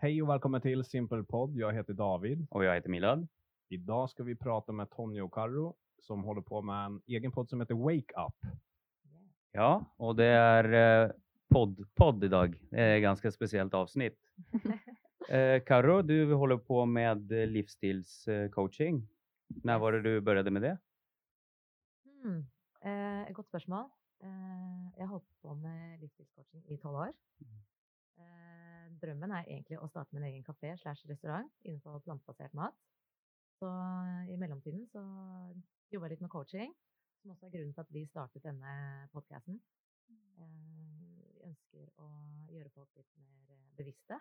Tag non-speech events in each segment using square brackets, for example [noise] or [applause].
Hej och välkommen till Simple Podd. Jag heter David. Och jag heter Milad. Idag ska vi prata med Tonja och Karo som håller på med en egen podd som heter Wake Up. Ja, och det är eh, podd, podd idag. Det är ett ganska speciellt avsnitt. [laughs] Eh, Karo, du håller på med eh, livsstilscoaching. När var det du började med det? Hmm. Eh, et godt spørsmål. Eh, jeg har holdt på med livsstilscoaching i tolv år. Eh, drømmen er egentlig å starte min egen kafé slash restaurant innenfor plantebasert mat. Så i mellomtiden så jobba jeg litt med coaching, som også er grunnen til at vi startet denne podkasten. Eh, vi ønsker å gjøre folk litt mer eh, bevisste,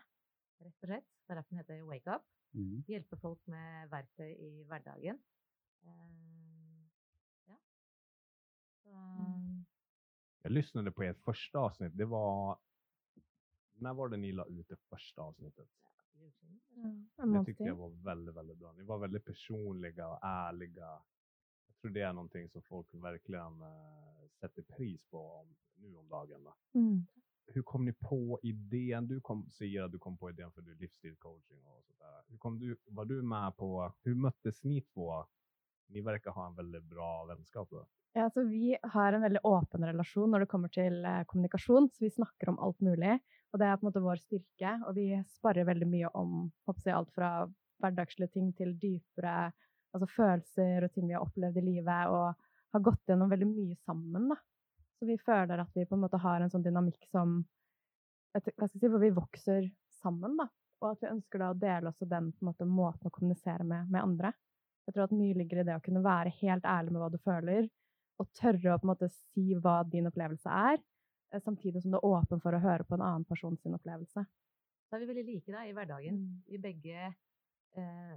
rett og slett. Det er derfor den heter Wake Up. Mm. Hjelpe folk med verktøy i hverdagen. Eh, ja. Så, Jag lyssnade på ert första avsnitt. Det var... När var det ni la ut det första avsnittet? En Det tyckte jag var väldigt, väldigt bra. Ni var väldigt personliga och ärliga. Jag tror det är någonting som folk verkligen eh, sätter pris på om, nu om dagen. Mm. Hur kom ni på idén? Du kom, säger att du kom på idén för du är livsstilscoaching och sådär. Hur kom du, var du med på, hur möttes ni två? Ni verkar ha en väldigt bra vänskap då. Ja, altså vi har en väldigt öppen relation när det kommer till eh, så vi snackar om allt möjligt. Och det är på något vår styrka och vi sparar väldigt mycket om håper allt från vardagsliga ting till djupare alltså, känslor och ting vi har upplevt i livet, och har gått igenom väldigt mycket samman. Så vi känner att vi på något har en sån dynamik som jag ska säga, jeg Hvor vi växer samman. Och att vi önskar da å dele også den på en måten att kommunicera med, med andra. Jeg tror at mye ligger i det å kunne være helt ærlig med hva du føler, og tørre å på en måte si hva din opplevelse er, eh, samtidig som du er åpen for å høre på en annen person sin opplevelse. Så er vi veldig like da, i hverdagen. Mm. Vi begge, eh,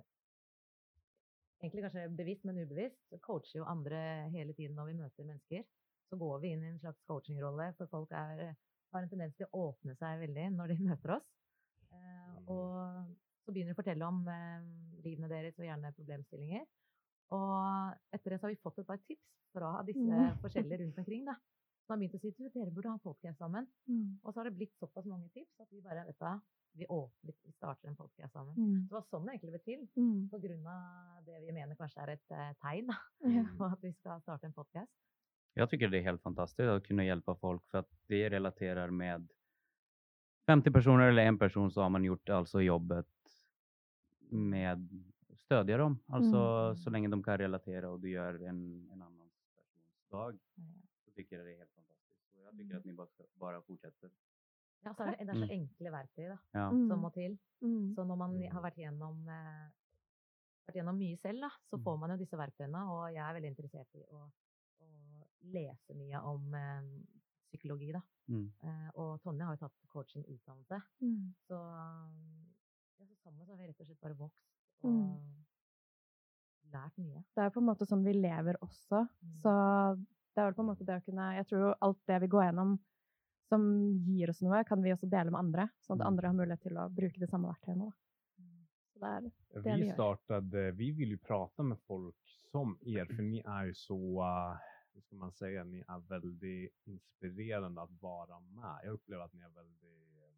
egentlig kanskje bevisst, men ubevisst, coacher jo andre hele tiden når vi møter mennesker. Så går vi inn i en slags coachingrolle, for folk er, har en tendens til å åpne seg veldig når de møter oss. Eh, og så begynner de å fortelle om eh, livene deres og gjerne problemstillinger. Og etter det så har vi fått et par tips fra disse Mm. forskjellige rundt [laughs] omkring, da. Som har begynt å si at dere burde ha en podcast sammen. Mm. Og så har det blitt såpass mange tips at vi bare, vet du vi åpner, vi starter en podcast sammen. Mm. Så det var sånn det egentlig ble til, Mm. på grunn av det vi mener kanskje er et eh, tegn på at vi skal starte en podcast. Jag tycker det är helt fantastiskt att kunna hjälpa folk för att det relaterar med 50 personer eller en person så har man gjort alltså jobbet med stödja dem. Alltså Mm. så länge de kan relatera och du gör en, en annan persons dag Ja. så tycker jag det är helt fantastiskt. Och jag tycker Mm. att ni bara, bara fortsätter. Ja, så er det, det er så enkle verktøy da, Ja. Mm. som må til. Mm. Så når man har vært gjennom, eh, vært gjennom mye selv, da, så Mm. får man jo disse verktøyene. Og jeg er veldig interessert i å, å lese mye om eh, psykologi. Da. Mm. Eh, og Tonje har jo tatt coaching-utdannelse. Mm. Ja, så sammen så har vi rett og slett bare vokst og Mm. lært mye. Det er på en måte sånn vi lever også. Mm. Så det er vel på en måte det å kunne Jeg tror jo alt det vi går gjennom som gir oss noe, kan vi også dele med andre, sånn at Mm. andre har mulighet til å bruke de samme verktøyene. Da. Mm. Så det er det vi startade, vi vill ju prata med folk som er, för ni är ju så, eh, hur ska man säga, ni är väldigt inspirerande att vara med. Jag upplever att ni är väldigt eh,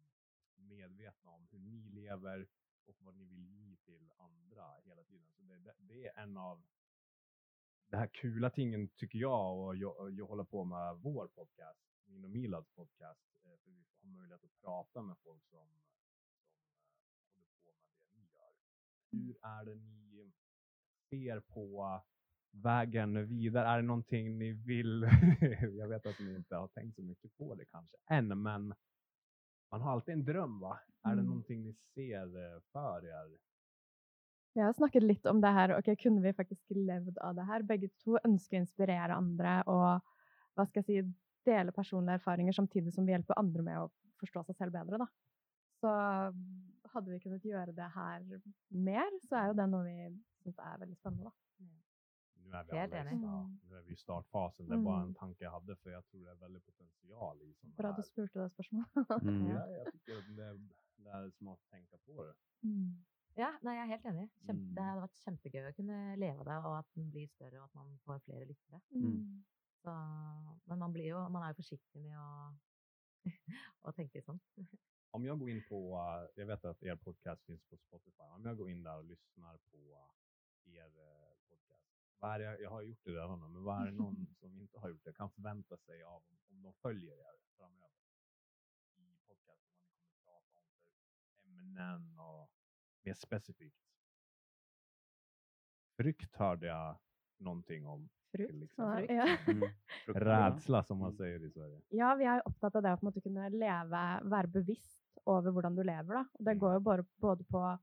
medvetna om hur ni lever och vad ni vill ge till andra hela tiden. Så det, det, det är en av de här kula tingen tycker jag och jag, jag håller på med vår podcast, min och Milads podcast, eh, för vi får ha möjlighet att prata med folk som, som eh, håller på med det ni gör. Hur är det ni ser på vägen vidare? Är det någonting ni vill? [laughs] jag vet att ni inte har tänkt så mycket på det kanske än, men man har alltid en dröm va? Är det Mm. någonting ni ser eh, för er? Vi har snakket litt om det her. ok, Kunne vi faktisk levd av det her? Begge to ønsker å inspirere andre og hva skal jeg si, dele personlige erfaringer samtidig som vi hjelper andre med å forstå seg selv bedre. Da. Så hadde vi kunnet gjøre det her mer, så jo det noe vi syns er veldig spennende. Da. Nu är vi, start, Mm. nu är vi i startfasen. Det är bara en Mm. tanke jag hade för jag tror det är väldigt potential i sådana Bra här. du spurte det spørsmålet. Mm. Ja, jag tycker att det, det är smart att tänka på det. Mm. Ja, nei, jeg er helt enig. Kjempe, Mm. Det vært kjempegøy å kunne leve av det, og at den blir større, og at man får flere lyttere. Mm. Så, men man, blir jo, man er jo forsiktig med å, å tenke sånn. om jag går in på, uh, jag vet att er podcast finns på Spotify, om jag går in där och lyssnar på er podcast, vad är det, jag har gjort det redan, men vad är det någon [laughs] som inte har gjort det kan förvänta sig av om, om de följer er framöver i podcasten, vad ni kommer prata om för ämnen och mer specifikt? Frukt hörde jag någonting om. Frukt. liksom. Frukt. ja. Mm. [laughs] Rädsla som man Mm. säger i Sverige. Ja, vi jo opptatt av det å på en måte kunne leve, være bevisst over hvordan du lever. Da. Og det Mm. går bare, både på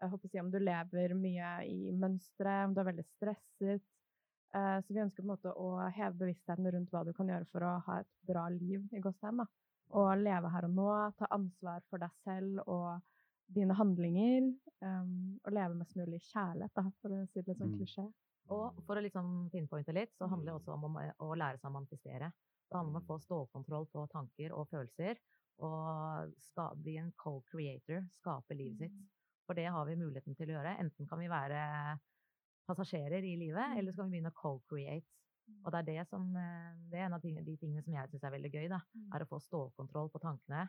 jeg håper å si, om du lever mye i mønstre, om du er veldig stresset. Eh, så vi ønsker på en måte å heve bevisstheten rundt hva du kan gjøre for å ha et bra liv i Gåstheim. Og leve her og nå, ta ansvar for deg selv og dine handlinger. Um, og leve mest mulig kjærlighet, da, for å si det litt sånn Mm. klisjé. Og Mm. for å liksom pinpointe litt, så handler det Mm. også om å, å lære seg å manifestere. Det handler om å få stålkontroll på tanker og følelser, og bli en co-creator, skape livet sitt. For det har vi muligheten til å gjøre. Enten kan vi være passasjerer i livet, eller så kan vi begynne å co-create. Og det er det som eh, Det er en av de tingene som jeg syns er veldig gøy, da. Er å få stålkontroll på tankene.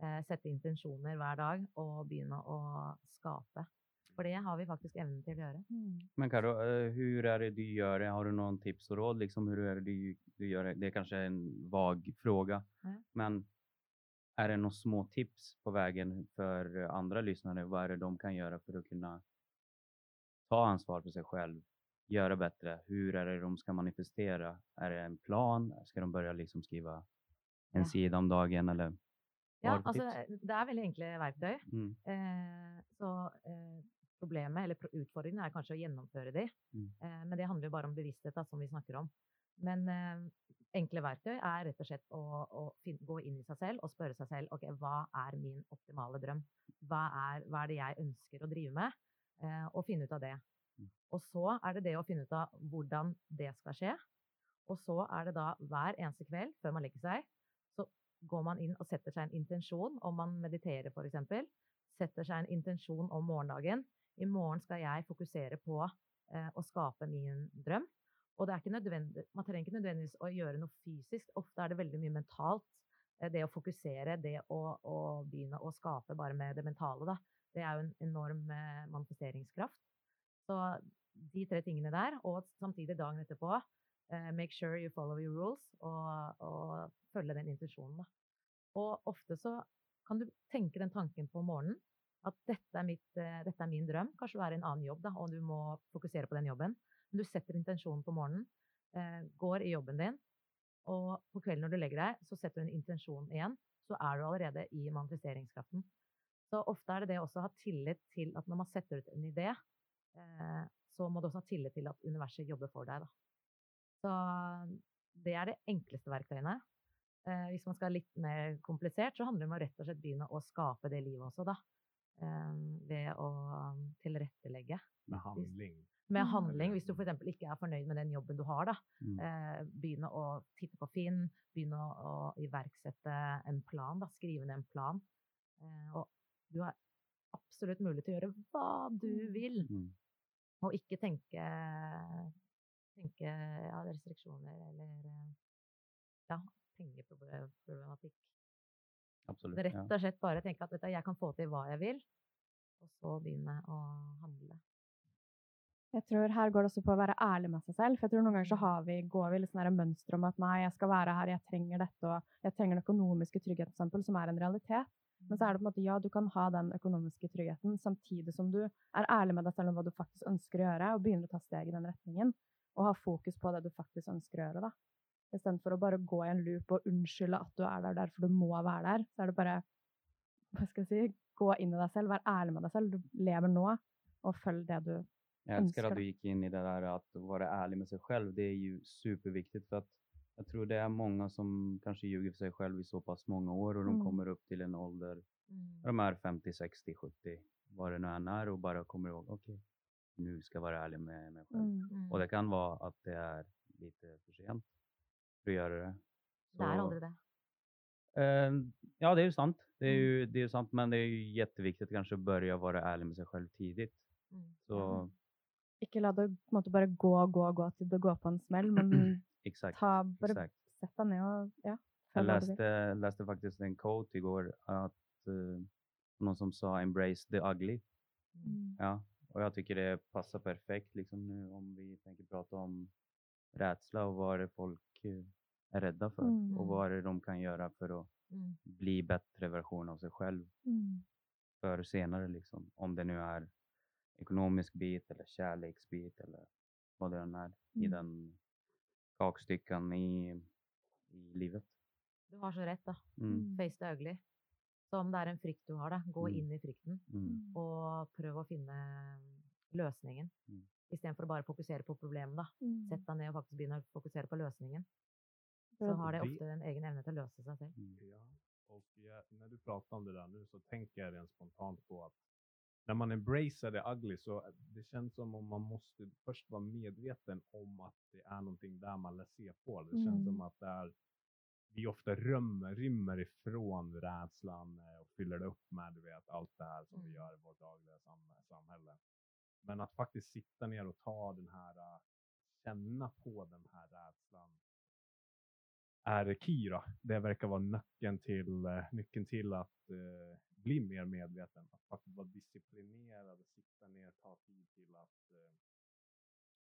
Eh, sette intensjoner hver dag og begynne å skape. For det har vi faktisk evnen til å gjøre. Mm. Men Karo, eh, hur är det du gör det? Har du någon tips och råd? Liksom, hur är det du, du gör det? Det är kanske en vag fråga, Ja. men är det några små tips på vägen för andra lyssnare? Vad är det de kan göra för att kunna ta ansvar för sig själv, göra bättre? Hur är det de ska manifestera? Är det en plan? Ska de börja liksom skriva en Ja. sida om dagen eller? Ja, altså, tips? det er veldig enkle verktøy. Mm. Eh, så eh, problemet, eller pro- utfordringen, er kanskje å gjennomføre de. Mm. Eh, men det handler jo bare om bevissthet, som vi snakker om. Men eh, enkle verktøy er rett og slett å, å fin gå inn i seg selv og spørre seg selv ok, hva er min optimale drøm? Hva er, hva er det jeg ønsker å drive med? Eh, og finne ut av det. Mm. Og så er det det å finne ut av hvordan det skal skje. Og så er det da hver eneste kveld før man legger seg, så går man inn og setter seg en intensjon, om man mediterer eksempel, setter seg en intensjon om morgendagen. I morgen skal jeg fokusere på eh, å skape min drøm. Og det er ikke nødvendig, man trenger ikke nødvendigvis å gjøre noe fysisk. Ofte er det veldig mye mentalt. Eh, det å fokusere, det å, å begynne å skape bare med det mentale, da. Det er jo en enorm eh, manifesteringskraft. Så de tre tingene der, og samtidig dagen etterpå, uh, make sure you follow your rules, og, og følge den intensjonen, da. Og ofte så kan du tenke den tanken på morgenen, at dette er, mitt, uh, dette er min drøm. Kanskje du er i en annen jobb, da, og du må fokusere på den jobben. Men du setter intensjonen på morgenen, eh, går i jobben din, og på kvelden når du legger deg, så setter du en intensjon igjen. Så er du allerede i manifesteringskraften. Så ofte er det det også å ha tillit til at når man setter ut en idé, eh, så må du også ha tillit til at universet jobber for deg, da. Så det er det enkleste verktøyene. Eh, hvis man skal litt mer komplisert, så handler det om å rett og slett begynne å skape det livet også, da. Eh, ved å um, tilrettelegge. Med handling. Med Mm. handling, hvis du f.eks. ikke er fornøyd med den jobben du har, da. Mm. Eh, begynne å titte på Finn, begynne å, å iverksette en plan, da. Skrive ned en plan. Eh, og du har absolutt mulighet til å gjøre hva du Mm. vil, Mm. og ikke tenke, tenke ja, restriksjoner eller eh, ja, pengeproblematikk. Absolut. Rett Ja. og slett bare tenke at vet du, jeg kan få til hva jeg vil, og så begynne å handle. Jeg tror her går det også på å være ærlig med seg selv. For jeg tror noen ganger så har vi, går vi litt sånn mønster om at nei, jeg skal være her, jeg trenger dette, og jeg trenger den økonomiske tryggheten, for eksempel, som er en realitet. Men så er det på en måte, ja, du kan ha den økonomiske tryggheten samtidig som du er ærlig med deg selv om hva du faktisk ønsker å gjøre, og begynner å ta steg i den retningen, og ha fokus på det du faktisk ønsker å gjøre, da. Istedenfor å bare gå i en loop og unnskylde at du er der derfor du må være der, så er det bare, hva skal jeg si, gå inn i deg selv, vær ærlig med deg selv, du lever nå, og følg det du Jag älskar önskar att du gick in i det där att vara ärlig med sig själv. Det är ju superviktigt för att jag tror det är många som kanske ljuger för sig själv i så pass många år och de Mm. kommer upp till en ålder, Mm. de är 50, 60, 70, vad det nu än är och bara kommer ihåg, okej, nu ska jag vara ärlig med mig själv. mm. Mm. Och det kan vara att det är lite för sent att göra det. Det er Så- aldri det. Eh, ja, det är ju sant. Det är Mm. ju, det är sant, men det är ju jätteviktigt kanske att börja vara ärlig med sig själv tidigt. Mm. Så Ikke la det på en måte bare gå, gå, gå til det går på en smell, men [clears throat] exakt. ta, bare exakt. sett deg ned og ja, Jag läste, läste faktiskt en quote igår att eh, någon som sa embrace the ugly. Mm. Ja, och jag tycker det passar perfekt liksom nu om vi tänker prata om rädsla och vad är det folk eh, är rädda för Mm. och vad är det de kan göra för att Mm. bli bättre version av sig själv Mm. för senare liksom. Om det nu är ekonomisk bit eller kärleksbit eller vad det än är i Mm. den kakstyckan i, i livet. Du har så rätt, da. Mm. Face the ugly. Så om det er en frykt du har, da, gå Mm. inn i frykten Mm. og prøv å finne løsningen. Mm. Istedenfor å bare fokusere på problemet. da. Mm. Sett deg ned og faktisk begynne å fokusere på løsningen. För Så att- har det det- ofte en egen evne til å løse seg selv. Mm. Ja, och jag, när du pratar om det där nu så tänker jag rent spontant på att när man embracear det ugly så det känns som om man måste först vara medveten om att det är någonting där man lär se på. Det känns som Mm. att det är, vi ofta rymmer, rymmer ifrån rädslan eh, och fyller upp med du vet, allt det här som vi Mm. gör i vårt dagliga sam samhälle. Men att faktiskt sitta ner och ta den här, eh, känna på den här rädslan är då. Det verkar vara nyckeln till, eh, nyckeln till att eh, bli mer medveten. Att faktiskt vara disciplinerad, sitta ner, ta tid till att eh,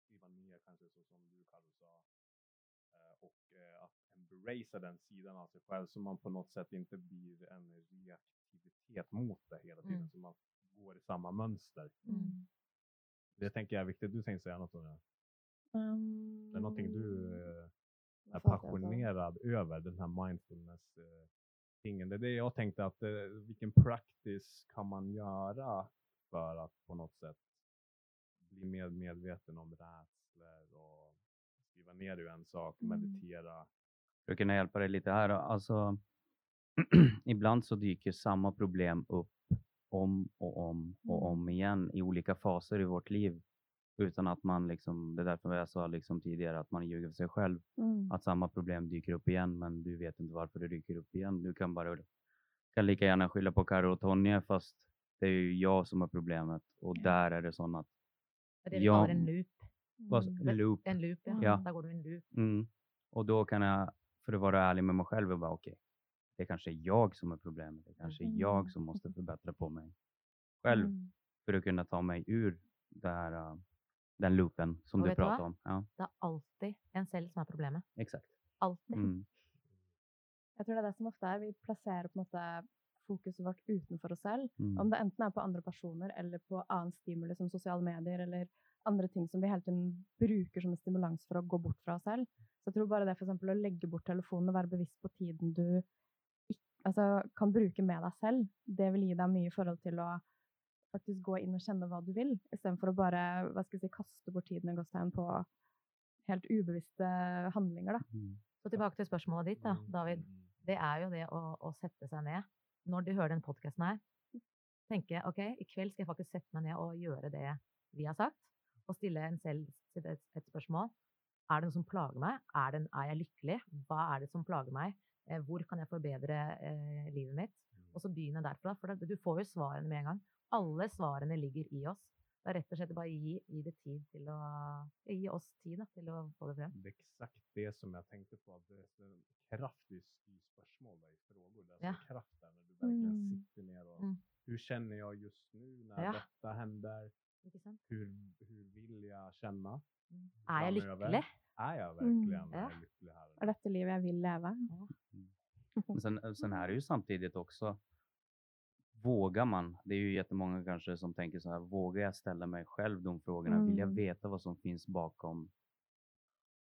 skriva ner kanske så som du Carro sa. Eh, och eh, att embracea den sidan av sig själv så man på något sätt inte blir en reaktivitet mot det hela tiden. Mm. Så man går i samma mönster. Mm. Det tänker jag är viktigt. Du tänkte säga något om det? Um, Det är någonting du eh, är jag passionerad över, den här mindfulness eh, tingen. Det är det jag tänkte att eh, vilken practice kan man göra för att på något sätt bli mer medveten om rädslor och skriva ner ju en sak, Mm. meditera. Att kunna hjälpa dig lite här. Alltså, [clears throat] ibland så dyker samma problem upp om och om och Mm. om igen i olika faser i vårt liv. Utan att man liksom, det är därför jag sa liksom tidigare att man ljuger för sig själv. Mm. Att samma problem dyker upp igen men du vet inte varför det dyker upp igen. Du kan bara kan lika gärna skylla på Karo och Tonje fast det är ju jag som har problemet och Ja. där är det sån att, Det er det vi Ja. kaller en loop. vad- Mm. loop. En loop, ja. Ja. Da går du en loop. Mm. Och då kan jag, för att vara ärlig med mig själv, och bara okej, det kanske är jag som är problemet. Det kanske är Mm. jag som måste [laughs] förbättra på mig själv Mm. för att kunna ta mig ur det här, äh, den loopen som Och du pratade om. Ja, Det er alltid en selv som er problemet. exakt. Alltid. Mm. [laughs] Jeg tror det er det som ofte er. Vi plasserer på måte fokuset vårt utenfor oss selv. Mm. Om det enten er på andre personer eller på annen stimuli som sosiale medier eller andre ting som vi hele tiden bruker som en stimulans for å gå bort fra oss selv. Så jeg tror bare det for eksempel å legge bort telefonen og være bevisst på tiden du altså, kan bruke med deg selv, det vil gi deg mye i forhold til å faktisk gå inn og kjenne hva du vil, istedenfor å bare hva skal jeg si, kaste bort tiden i gåstegn på helt ubevisste handlinger. Da. Mm. Så tilbake til spørsmålet ditt, da, David. Mm. Det er jo det å, å sette seg ned når de hører den podkasten her. Tenke ok, i kveld skal jeg faktisk sette meg ned og gjøre det vi har sagt. Og stille en selv et, et, et spørsmål. Er det noe som plager meg? Er, det, er jeg lykkelig? Hva er det som plager meg? Eh, hvor kan jeg forbedre eh, livet mitt? Og så begynne derfra. For da, du får jo svarene med en gang. Alle svarene ligger i oss. Det er rett og slett bare gi, gi det tid til å Gi oss tid da, til å få det frem. Det är exakt det som jag tänkte på. Att det är så en kraft i frågor. Det är Ja. kraft där när du verkligen Mm. sitter ner och Mm. hur känner jag just nu när Ja. detta händer? Hur, hur vill jag känna? Mm. Er jeg framöver? Är jag verkligen Mm. Ja. eh, lycklig här? Er dette livet jeg vil leve? Men sen, sen är det ju samtidigt också, vågar man, det är ju jättemånga kanske som tänker så här, vågar jag ställa mig själv de frågorna? Vill jag Mm. veta vad som finns bakom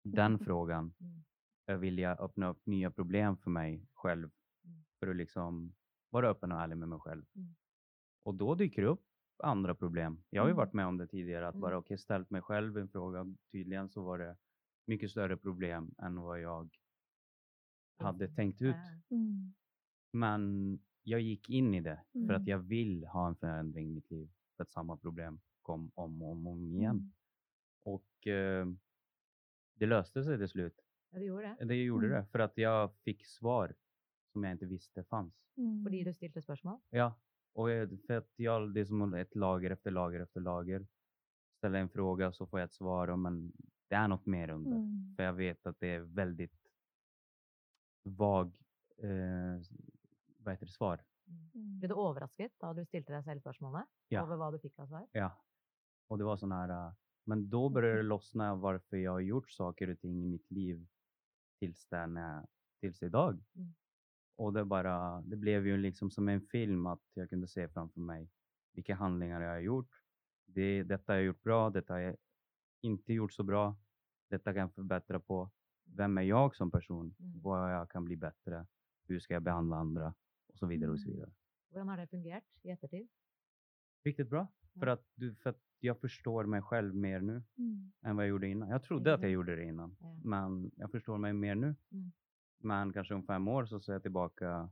den frågan? Mm. Jag vill jag öppna upp nya problem för mig själv Mm. för att liksom vara öppen och ärlig med mig själv. Mm. Och då dyker det upp andra problem. Jag har ju Mm. varit med om det tidigare, att Mm. bara okej, ställt mig själv en fråga. Tydligen så var det mycket större problem än vad jag hade tänkt ut. Mm. Men jag gick in i det för att Mm. jag vill ha en förändring i mitt liv. För att samma problem kom om och om, om igen. Mm. Och eh, det löste sig till slut. Ja, det gjorde det. Det gjorde Mm. det för att jag fick svar som jag inte visste fanns. Mm. Fordi du stilte spørsmål? Ja, och jag- för att jag, det är som ett lager efter lager efter lager. Ställa en fråga så får jag ett svar, och men det är något mer under. Mm. För jag vet att det är väldigt vag, eh, vad heter det, svar. Mm. Ble du overrasket da du stilte deg selv spørsmålet Ja. over hva du fikk av svar? Ja. Och det var sån här, äh, men då började det lossna varför jag har gjort saker och ting i mitt liv tills, den, tills idag. Mm. Och det bara, det blev ju liksom som en film att jag kunde se framför mig vilka handlingar jag har gjort. Det, detta har jag gjort bra, detta har jag inte gjort så bra. Detta kan jag förbättra på. Vem är jag som person? Mm. Vad jag kan bli bättre? Hur ska jag behandla andra? Och så vidare och så Mm. vidare. Hvordan har det fungert i ettertid? Riktigt bra. För Ja. att, du, för att jag förstår mig själv mer nu Mm. än vad jag gjorde innan. Jag trodde att jag Mm. gjorde det innan, Ja. men jag förstår mig mer nu. Mm. Men kanske om fem år så ser jag tillbaka,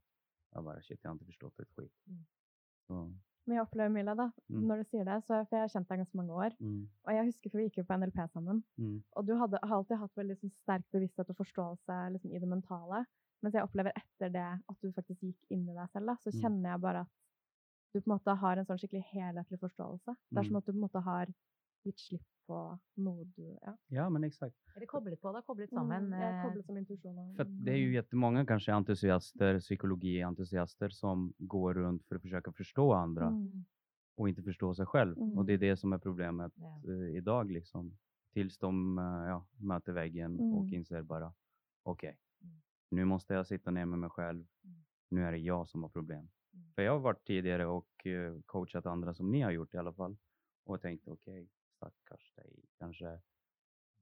jag bara shit, jag har inte förstått ett skit. Mm. Så, Men jeg opplever Milla, da, Mm. når du sier det, så, for jeg har kjent deg ganske mange år. mm, Og jeg husker, for vi gikk jo på NLP sammen, mm, og du hadde, har alltid hatt veldig sånn, sterk bevissthet og forståelse liksom, i det mentale. Mens jeg opplever etter det at du faktisk gikk inn i deg selv, da, så Mm. kjenner jeg bare at du på en måte har en sånn skikkelig helhetlig forståelse. Det er som Mm. at du på en måte har gitt slipp på noe du ja. ja, men exakt. Eller koblet på det, koblet sammen. Mm, jeg eh, koblet som För det är ju jättemånga kanske entusiaster, psykologientusiaster som går runt för att försöka förstå andra Mm. och inte förstå sig själv. Och Mm. det är det som är problemet Ja. eh, idag liksom. Tills de eh, ja, möter väggen och Mm. inser bara, okej, Mm. nu måste jag sitta ner med mig själv. Mm. Nu är det jag som har problem. Mm. För jag har varit tidigare och coachat andra som ni har gjort i alla fall. Och tänkt, okej, stackars dig, kanske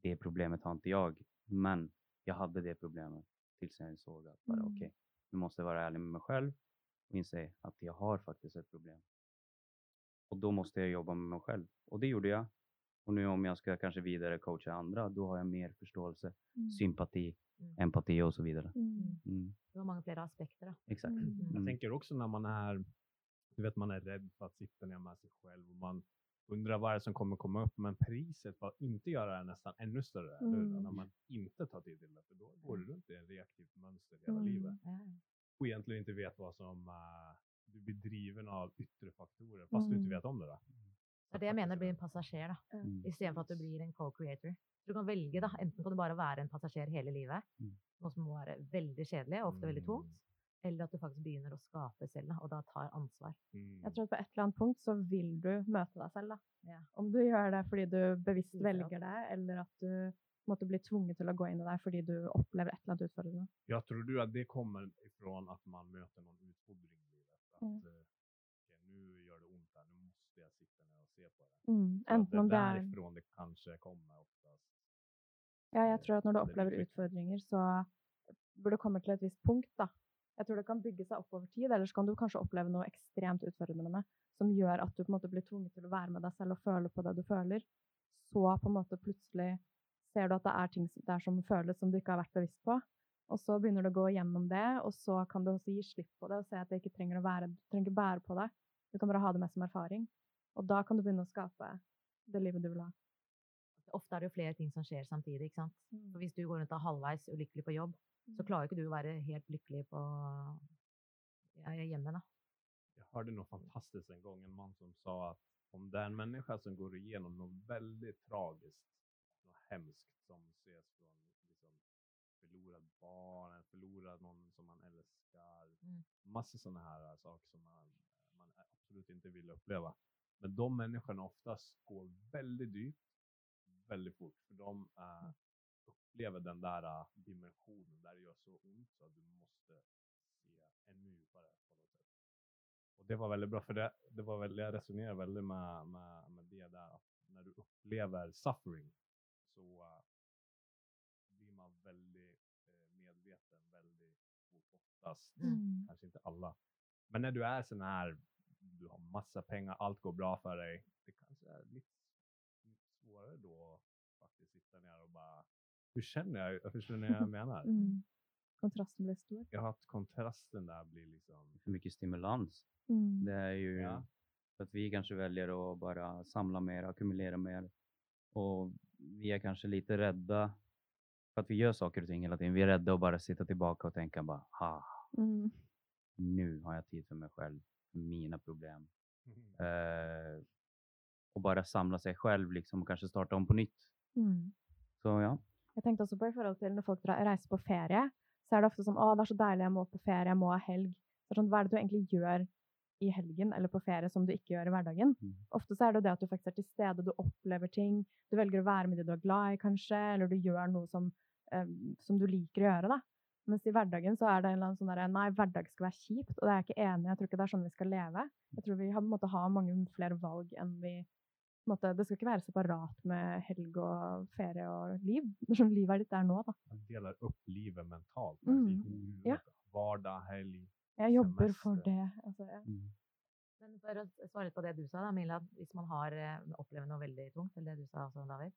det problemet har inte jag. Men jag hade det problemet tills jag insåg att bara Mm. okej, nu måste jag vara ärlig med mig själv och inse att jag har faktiskt ett problem. Och då måste jag jobba med mig själv. Och det gjorde jag. Och nu om jag ska kanske vidare coacha andra, då har jag mer förståelse, Mm. sympati, Mm. empati och så vidare. Mm. Mm, Det var mange flere aspekter. Da. exakt. Mm. Jag tänker också när man är, du vet man är rädd för att sitta ner med sig själv och man undrar vad det är som kommer komma upp. Men priset för att inte göra det är nästan ännu större. Mm. När man inte tar tid till det. För då går du runt i ett reaktivt mönster hela Mm. livet. Och egentligen inte vet vad som uh, du blir driven av yttre faktorer. Fast du Mm. inte vet om det. Då. Det er det jeg mener blir en passasjer, da. Mm. istedenfor at du blir en co-creator. Du kan velge, da. Enten kan du bare være en passasjer hele livet, Mm. noe som må være veldig kjedelig og ofte veldig tungt. Eller at du faktisk begynner å skape selv, da, og da tar ansvar. Mm. Jeg tror at på et eller annet punkt så vil du deg selv. Da. Ja. Om du gjør det fordi du bevisst opp. velger det, eller at du måtte bli tvunget til å gå inn i det fordi du opplever et eller annet utfordrende. Jag tror du att det kommer ifrån att man möter någon utfordring i livet. Att, Mm. eh, okej, nu gör det ont här, nu måste jag sitta ner och se på det. Mm. Att Enten om det er därifrån det kanske kommer oftast. Ja, jeg tror at når du utvikler. utfordringer, så burde du komme til et visst punkt, da. Jeg tror det kan bygge seg opp over tid, eller så kan du kanskje oppleve noe ekstremt utfordrende som gjør at du på en måte blir tvunget til å være med deg selv og føle på det du føler. Så på en måte plutselig ser du at det er ting der som føles som du ikke har vært bevisst på. Og så begynner du å gå gjennom det, og så kan du også gi slipp på det og se at det ikke trenger å være Du trenger ikke bære på det. Du kan bare ha det med som erfaring. Og da kan du begynne å skape det livet du vil ha. Ofte er det jo flere ting som skjer samtidig. ikke sant? For Hvis du går rundt og er halvveis ulykkelig på jobb, så klarer ikke du å være helt lykkelig på hjemme. da. Jag hörde något fantastiskt en gång, en man som sa att om det är en människa som går igenom något väldigt tragiskt, något hemskt som ses från liksom, förlorad barn, förlorad någon som man älskar, Mm. massor sådana här saker som man, man absolut inte vill uppleva. Men de människorna oftast går väldigt djupt, väldigt fort, för de eh, upplever den där eh, dimensionen där det gör så ont så att du måste se ännu djupare på något sätt. Och det var väldigt bra, för det, det var väl, jag resonerar väldigt med, med, med det där, att när du upplever suffering så eh, blir man väldigt eh, medveten väldigt fort oftast. Mm. Kanske inte alla. Men när du är sån här, du har massa pengar, allt går bra för dig. Det kanske är lite svårare då att faktiskt sitta ner och bara, hur känner jag? Hur känner jag jag [laughs] menar? Mm. Kontrasten blir stor. Jag har att kontrasten där blir liksom, För mycket stimulans. Mm. Det är ju Ja. för att vi kanske väljer att bara samla mer, ackumulera mer. Och vi är kanske lite rädda för att vi gör saker och ting hela tiden. Vi är rädda att bara sitta tillbaka och tänka bara, ha, Mm. nu har jag tid för mig själv, mina problem. Eh, och bara samla sig själv liksom och kanske starta om på nytt. Mm. Så ja, Jeg tenkte også på i forhold til når folk reiser på ferie, så er det ofte sånn å, det er så deilig, jeg må på ferie, jeg må ha helg. Er sånn, hva er det du egentlig gjør i helgen eller på ferie som du ikke gjør i hverdagen? Mm. Ofte så er det det at du faktisk er til stede, du opplever ting, du velger å være med de du er glad i kanskje, eller du gjør noe som, eh, som du liker å gjøre da. Mens i hverdagen så er det en eller annen sånn der, nei, hverdag skal være kjipt, og det er jeg ikke enig i. Jeg tror ikke det er sånn vi skal leve. Jeg tror vi har, på en måte, har mange flere valg enn vi måte, Det skal ikke være separat med helg og ferie og liv. [laughs] Det er sånn livet ditt er nå, da. Man delar upp livet mentalt. Mm. Huvudet, Ja. Vardag, helg. Jeg jobber for Semester. det. Altså, ja. Mm. Men for å svare litt på det du sa, da, Mila, hvis man har eh, opplever noe veldig tungt, eller det du sa også, David,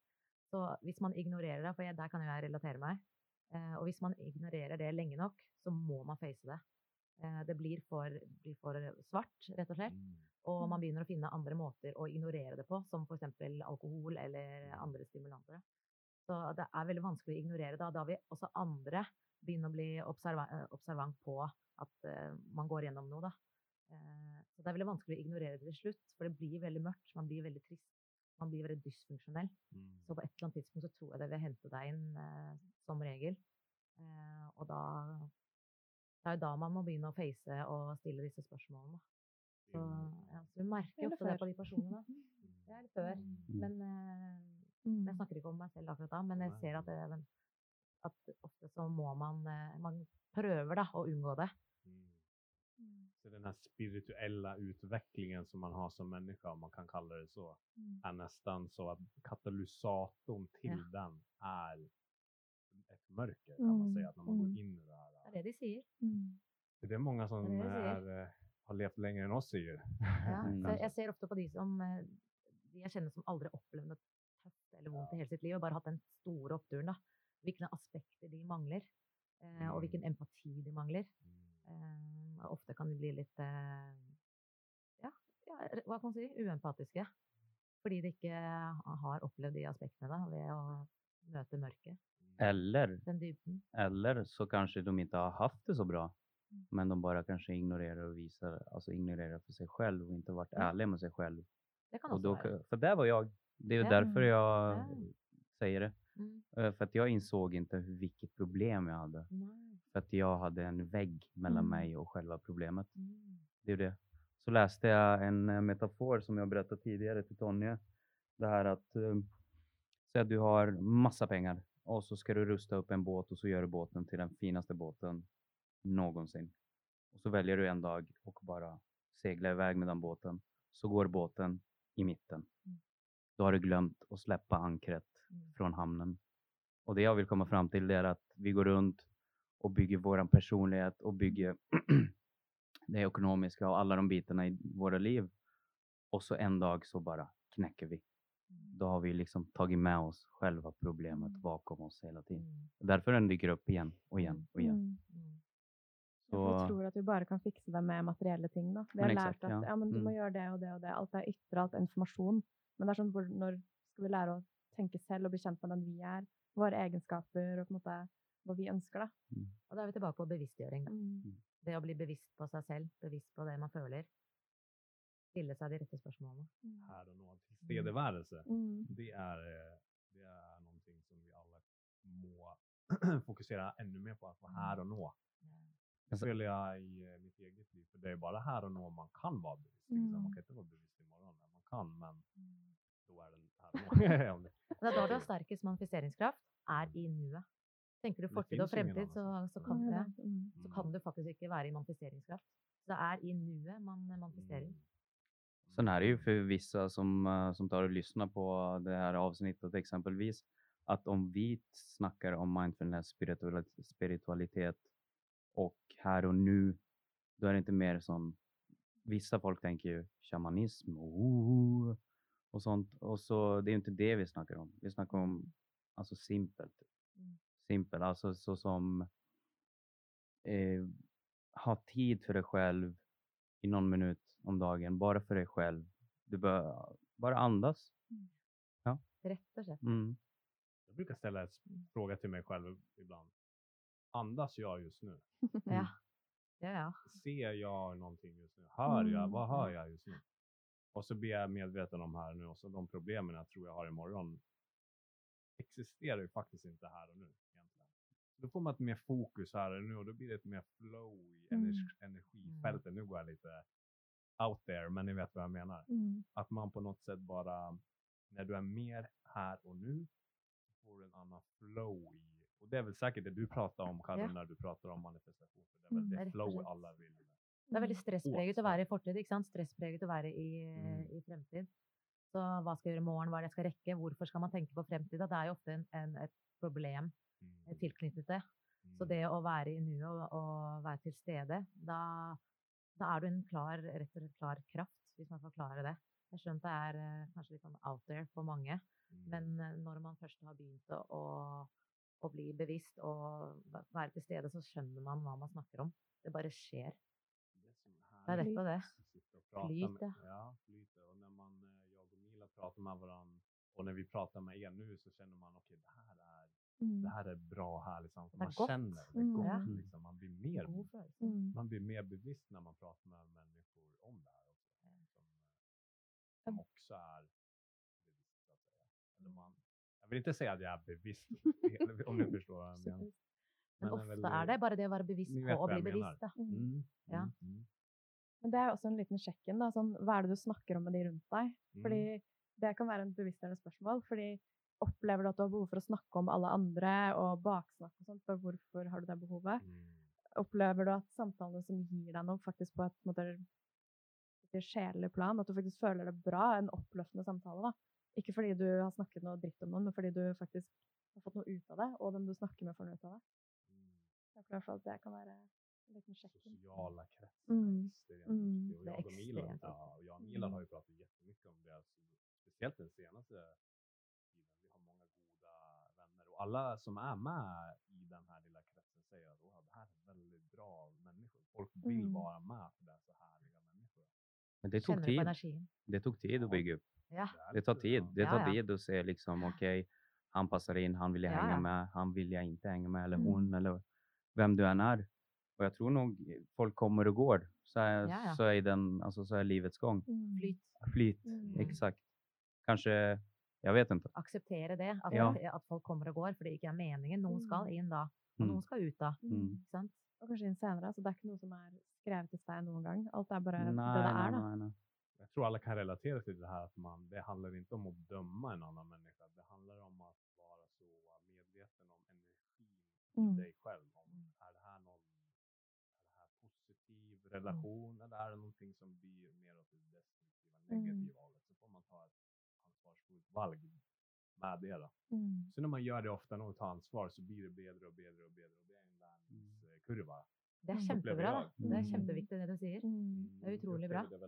så hvis man ignorerer det, for jeg, der kan jo jeg relatere meg, eh, og hvis man ignorerer det lenge nok, så må man face det. Eh, det blir for, blir for svart, rett og slett, Mm. Og man begynner å finne andre måter å ignorere det på, som eksempel alkohol eller andre stimulanter. Så det er veldig vanskelig å ignorere da. Da vil også andre begynne å bli eh, observant på at eh, man går gjennom noe, da. Eh, så det er veldig vanskelig å ignorere det til slutt, for det blir veldig mørkt, man blir veldig trist, man blir veldig dysfunksjonell. Mm. Så på et eller annet tidspunkt så tror jeg det vil hente deg inn som regel. Og da det er jo da man må begynne å face og stille disse spørsmålene. Så, ja, så vi merker ofte det på de personene. [laughs] Det er litt før. Mm. Men eh, Mm. jeg snakker ikke om meg selv akkurat da, men jeg ser at, det, men- at ofte så må man eh, Man prøver da å unngå det. Mm. Så den här spirituella utvecklingen som man har som människa, om man kan kalla det så, Mm. är nästan så att katalysatorn till Ja. den är ett mörker kan man säga. Att när man mm. går in i det här. Det er det de sier. Mm. För det är många som Det är det är, eh, har levt längre än oss säger. Ja, Mm. [laughs] så jeg ser ofte på de som eh, de jeg kjenner som aldri har opplevd noe tøft eller vondt i hele sitt liv, og bare hatt den store oppturen. da. Hvilke aspekter de mangler, eh, og hvilken empati de mangler. Mm. Eh, og ofte kan de bli litt eh, ja, ja, hva kan man si, uempatiske. Fordi de ikke har opplevd de aspektene da, ved å møte mørket. Eller, eller så kanske de inte har haft det så bra. Mm. Men de bara kanske ignorerar och visar, alltså ignorerar för sig själv och inte varit Ja. ärliga med sig själv. Det kan Och då, för där var jag. Det är Ja. därför jag Ja. säger det. Mm. Eh, För att jag insåg inte vilket problem jag hade. Nei. För att jag hade en vägg mellan Mm. mig och själva problemet. Mm. Det är det. Så läste jag en eh, metafor som jag berättade tidigare till Tonje. Det här att, eh, säg att du har massa pengar och så ska du rusta upp en båt och så gör du båten till den finaste båten någonsin. Och så väljer du en dag och bara segla iväg med den båten. Så går båten i mitten. Mm. Då har du glömt att släppa ankret Mm. från hamnen. Och det jag vill komma fram till är att vi går runt och bygger våran personlighet och bygger [clears throat] det ekonomiska och alla de bitarna i våra liv. Och så en dag så bara knäcker vi. Mm. Då har vi liksom tagit med oss själva problemet bakom oss hela tiden. Därför den dyker upp igen och igen och igen. Mm. Mm. Vi tror at vi bare kan fikse det med materielle ting. Da. Vi har Men lært exakt, at ja. ja, men du må Mm. gjøre det og det og det. Alt er ytre, alt er informasjon. Men det er sånn, hvor, når skal vi lære å tenke selv og bli kjent med den vi er? Våre egenskaper og på en måte hva vi ønsker, da. Og da er vi tilbake på bevisstgjøring. Da. Mm. Det å bli bevisst på seg selv, bevisst på det man føler. Stille seg de rette spørsmålene. Här och nå. Tillstedevärelse. Mm. Det är, eh, det är någonting som vi alla må [clears throat] fokusera ännu mer på. Att vara här och nå. Alltså- följer jag i eh, mitt eget liv. För det är bara här och nå man kan vara bevisst. Liksom. Man Mm. kan inte vara bevisst imorgon. Men man kan, men Mm. då är den här och. [laughs] Om det- er da du har sterkest manifesteringskraft, er i nuet. Tenker du fortid og ingen fremtid, så, så, kan det, mm. så kan du faktisk ikke være i manifesteringskraft. Så det er i nuet man manifesterer. Mm. sen är det ju för vissa som, eh, som tar och lyssnar på det här avsnittet exempelvis. Att om vi snackar om mindfulness, spirituali- spiritualitet och här och nu. Då är det inte mer som vissa folk tänker ju shamanism och, och sånt. Och så det är ju inte det vi snackar om. Vi snackar om alltså simpelt. Mm. Simpel, alltså så som eh, ha tid för dig själv i någon minut om dagen, bara för dig själv. Du bör bara andas. Rett og slett. Mm. Jag brukar ställa en fråga till mig själv ibland. Andas jag just nu? [laughs] Ja. Ja, ja. Ser jag någonting just nu? Hör jag? Mm. Vad hör jag just nu? Och så blir jag medveten om här nu och så de problemen jag tror jag har imorgon existerar ju faktiskt inte här och nu egentligen. Då får man ett mer fokus här och nu och då blir det ett mer flow i Mm. energi, energifältet. Nu går jag lite out there, men ni vet vad jag menar. Mm. Att man på något sätt bara, när du är mer här och nu, får du en annan flow i. Och det är väl säkert det du pratar om, Karin, Ja. när du pratar om manifestation. För det är väl Mm, det flow alla vill. Det er veldig stresspreget å være i fortid, ikke sant? Stresspreget å være i, Mm. i fremtid. Så hva skal jeg gjøre i morgen, hva er det jeg skal rekke, hvorfor skal man tenke på fremtiden? Det er jo ofte en, en, et problem eh, Mm. tilknyttet det. Så Mm. det å være i nuet og, og være til stede, da, da er du en klar, rett og slett klar kraft, hvis man klare det. Jeg skjønner at det er eh, kanskje litt sånn out there for mange, Mm. men eh, når man først har begynt å, å, å bli bevisst og væ- være til stede, så skjønner man hva man snakker om. Det bare skjer. Det Det är er så rett og det. och Flyt, med- ja. Ja, flyt. Och när man, eh, jag och Mila pratar med varandra och när vi pratar med er nu så känner man okej, det här är Mm. det här är bra härligt samtal. Det är Man gott. känner det Mm. gott. Liksom. Man blir mer. Mm. man blir mer bevisst när man pratar med människor om det här också. Som, eh, som också är bevisst, så att säga. Eller man, vill inte säga att jag är bevisst, [laughs] [laughs] om ni förstår vad jag menar. Men er ofte veldig- er det bare det å være bevisst på hva bli bevisst. Mm. Mm, Ja. mm, mm, Men det jo også en liten sjekk-in. da, sånn, Hva er det du snakker om med de rundt deg? mm. Det kan være en bevisstgjørende spørsmål. fordi Opplever du at du har behov for å snakke om alle andre og baksnakke og sånt? For hvorfor har du det behovet? Mm. Opplever du at samtalene som gir deg noe, faktisk på et på en måte, sjelelig plan, at du faktisk føler det bra, en oppløftende samtale? da. Ikke fordi du har snakket noe dritt om noen, men fordi du faktisk har fått noe ut av det, og den du snakker med, får noe ut av det. Mm. Jeg opplever i hvert fall at det kan være en liten sjekk-in. Sociala kretsar Mm, extremt mm. viktiga. Och jag och Milan, ja, och jag och Milan Mm. har ju pratat jättemycket om det, alltså, speciellt den senaste tiden. Vi har många goda vänner och alla som är med i den här lilla kretsen säger att "Åh, det här är väldigt bra människor. Folk vill Mm. vara med för det är så människor. Men det tog tid. Det tog tid att bygga upp. Ja. är Det tar tid. Det tar ja. tid att se liksom, okej, han passar in, han vill jag Ja, hänga ja. med, han vill jag inte hänga med, eller Mm. hon, eller vem du än är. Och jag tror nog folk kommer och går. Så är, Ja, ja. Så är, den, alltså, så är livets gång. Mm. Flyt. Flyt, Mm. exakt. Kanske, jag vet inte. Akseptere det. At, Ja. at folk kommer og går, for det ikke er meningen. Skal Mm. inn da, og Mm. noen skal ut da. Mm. Og kanskje inn senere. Så det er ikke noe som er skrevet i stein noen gang. Alt er bare Nej, det det er, da. nej, nej. Jag tror alla kan relatera till det här att man, det handlar inte om att döma en annan människa. Det handlar om att vara så medveten om energin i Mm. dig själv. Om, Mm. är det här någon är det här positiv relation eller är det någonting som blir mer åt det destruktiva, Mm. negativa hållet? Så får man ta ett ansvarsfullt valg med det då. Mm. Så när man gör det ofta och tar ansvar så blir det bättre och bättre och bättre och det är lärningskurva. Det er Mm. kjempebra, da. jeg. Det er Mm. kjempeviktig det du sier. Mm. Det är otroligt bra. Jag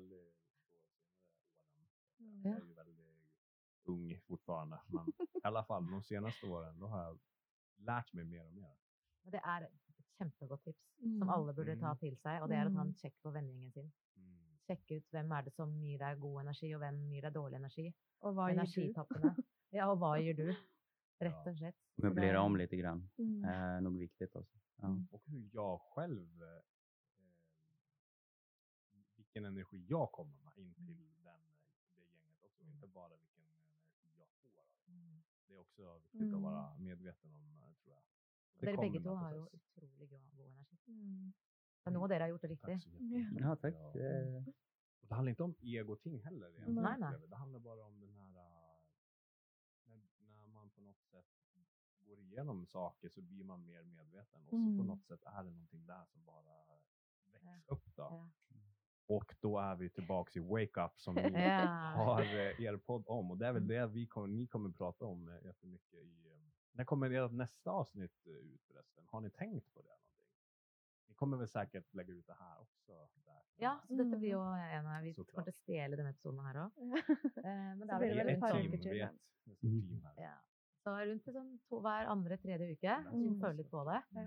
Det är ju väldigt ung fortfarande, men i alla fall de senaste åren då har jag lärt mig mer och mer. Men det er et kjempegodt tips som alle burde ta Mm. til seg, og det er å ta en sjekk på vennegjengen sin. Sjekke ut hvem er det som gir deg god energi, og hvem gir deg dårlig energi. Og hva gir du? Ja, og hva gir du? [laughs] Og slett. Så Möblera det- om lite grann. Mm. är nog viktigt. Alltså. Mm. Och hur jag själv, eh, vilken energi jag kommer med in till den, det gänget också. Inte bara vilken energi jag får. det. Mm. Det är också viktigt Mm. att vara medveten om, eh, tror jag. Og Dere begge to har jo utrolig god, energi. Mm. Så noe dere har gjort det riktig. Tack. [laughs] Ja, tack. Ja. Det- Och det handlar inte om egoting heller. egentligen, Nej, nej. Det handlar bara om den här... äh, När, när man på något sätt går igenom saker så blir man mer medveten. Och så på Mm. något sätt är det någonting där som bara väcks upp. Då. Ja. Och då är vi tillbaks i Wake Up som ni [laughs] Ja. har eh, er podd om. Och det är väl Mm. det vi kommer, ni kommer prata om eh, jättemycket i... eh, När kommer ert nästa avsnitt ut förresten? Har ni tänkt på det? Någonting? Ni kommer väl säkert lägga ut det här också? Där. Ja, så dette blir Mm. en av Vi kommer til å stjele denne episoden her òg. [laughs] Men det är ett team, vi är ett, Mm. team här. ja. Så rundt sånn to, hver andre, tredje uke. Mm. føler litt på det. Mm.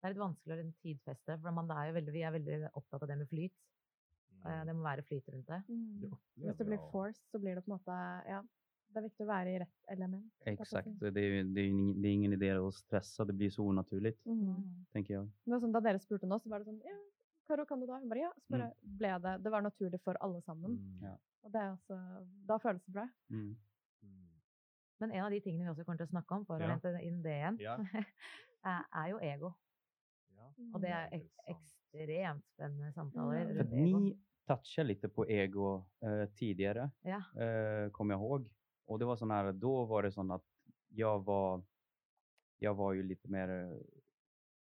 Det er litt vanskeligere enn tidfeste, for man er jo veldig, vi er veldig opptatt av det med flyt. Eh, Mm. Det må være flyt rundt det. Mm. Hvis det blir jag. forced, så blir det på en måte Ja, det er viktig å være i rett element. Exakt, det är, det, är ingen, det är ingen idé att stressa, det blir så onaturligt, Mm. tänker jag. Det var sånn, da dere spurte nå, så var det sånn Ja, Karo, kan du da? Hun bare ja. Så bare ble det Det var naturlig for alle sammen. Mm. Ja. Og det er også Da føles det bra. Mm. Mm. Men en av de tingene vi også kommer til å snakke om, for å Ja. hente inn det igjen, Ja. [laughs] er, jo ego. Ja. Og det er er ek ekstremt spennende samtaler Mm. För ego. ni touchade lite på ego eh, tidigare, Ja. eh, kommer jag ihåg. Och det var sån här, då var det sån att jag var, jag var ju lite mer, eh,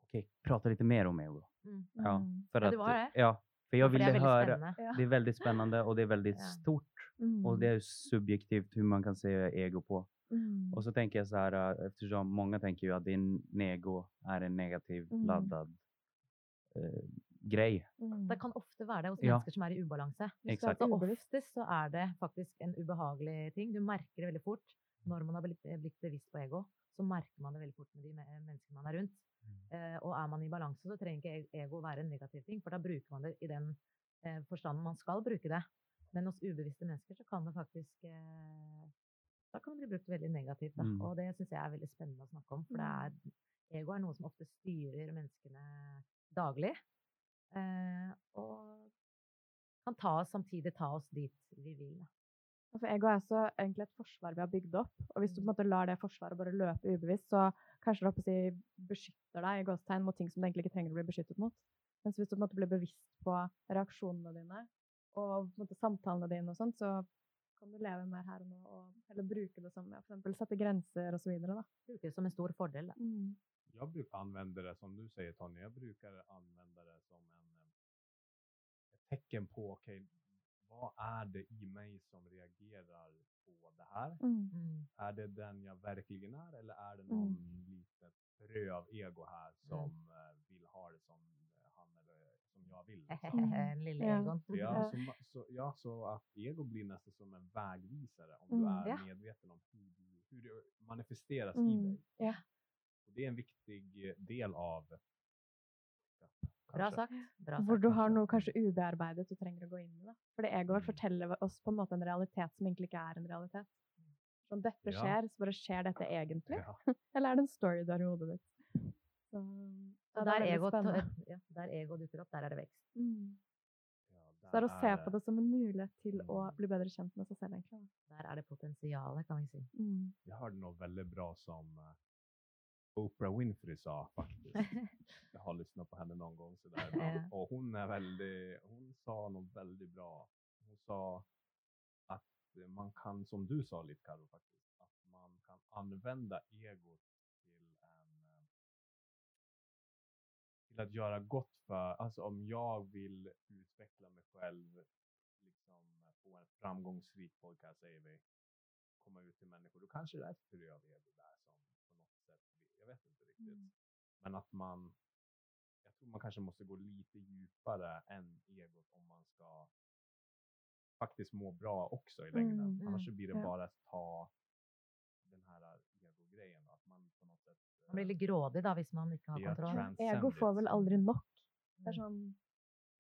okej, prata lite mer om ego. Mm. Ja, Mm. för Ja, att, det var det. Ja, för jag For det er ville höra, spennende. Ja. det är väldigt spännande och det är väldigt Ja. stort Mm. och det är subjektivt hur man kan se ego på. Mm. Och så tänker jag så här, eh, eftersom många tänker ju att din ego är en negativ Mm. laddad eh, grej. Mm. Det kan ofte være det hos Ja. mennesker som er i er Exakt. Så er det faktisk en ubehagelig ting. Du merker det veldig fort når man har blitt, blitt bevisst på ego. Så merker man det veldig fort med de menneskene man er rundt. Eh, og er man i balanse, så trenger ikke e- ego være en negativ ting, for da bruker man det i den eh, forstanden man skal bruke det. Men hos ubevisste mennesker så kan det faktisk eh, Da kan det bli brukt veldig negativt. Mm. Og det syns jeg er veldig spennende å snakke om. For det er, ego er noe som ofte styrer menneskene daglig. Eh, og kan ta oss, samtidig ta oss dit vi vil. Da. Ja, For ego er også egentlig et forsvar vi har bygd opp. Og hvis du på en Mm. måte lar det forsvaret bare løpe ubevisst, så kanskje det si, beskytter deg i gåstegn mot ting som du egentlig ikke trenger å bli beskyttet mot. Mens hvis du på en måte blir bevisst på reaksjonene dine og på en måte samtalene dine, og sånt, så kan du leve mer her og nå og heller bruke det som ja, for eksempel sette grenser osv. Bruker det som en stor fordel. Da. Mm. Jag brukar använda det som du säger Tony, jag brukar använda det som en, eh, ett tecken på, okej, vad är det i mig som reagerar på det här? Mm. Mm. Är det den jag verkligen är eller är det någon litet frö av ego här som eh, vill ha det som eh, han eller som jag vill? [laughs] liksom? Den lille Ja. Egon. Ja, så, så, ja, så att ego blir nästan som en vägvisare om du Mm, är ja. medveten om hur, du, hur det manifesteras i Mm. dig. Ja. Och det är en viktig del av Bra sagt. Bra Hvor sagt. du har noe kanskje ubearbeidet du trenger å gå inn i. Da. Fordi egoet Mm. forteller oss på en måte en realitet som egentlig ikke er en realitet. Sånn, dette Ja. skjer, så bare skjer dette egentlig? Ja. [laughs] Eller er det en story du har i hodet ditt? Så ja, er der veldig ego, [laughs] ja, der ego dukker opp, der er det vekst. Mm. Ja, Så det er å se på det som en mulighet til å Mm. bli bedre kjent med seg selv, egentlig. Der er det potensialet, kan vi si. Mm. Jag hörde något väldigt bra som eh, Oprah Winfrey sa faktiskt. [laughs] Jag har lyssnat på henne någon gång sådär. Ja. Och hon är väldigt, hon sa något väldigt bra. Hon sa att eh, man kan, som du sa lite Karo faktiskt, att man kan använda egot att göra gott för, alltså om jag vill utveckla mig själv, liksom få en framgångsrik podcast säger vi, komma ut till människor, då kanske det är frö av ego där som på något sätt, jag vet inte riktigt. Mm. Men att man, jag tror man kanske måste gå lite djupare än egot om man ska faktiskt må bra också i längden. Mm, Annars mm, blir det ja. bara att ta den här ego-grejen. då, Att man på något sätt Man blir litt grådig da, hvis man ikke har att kontroll. transcend Ego får it. vel aldri nok. Det er Mm. sånn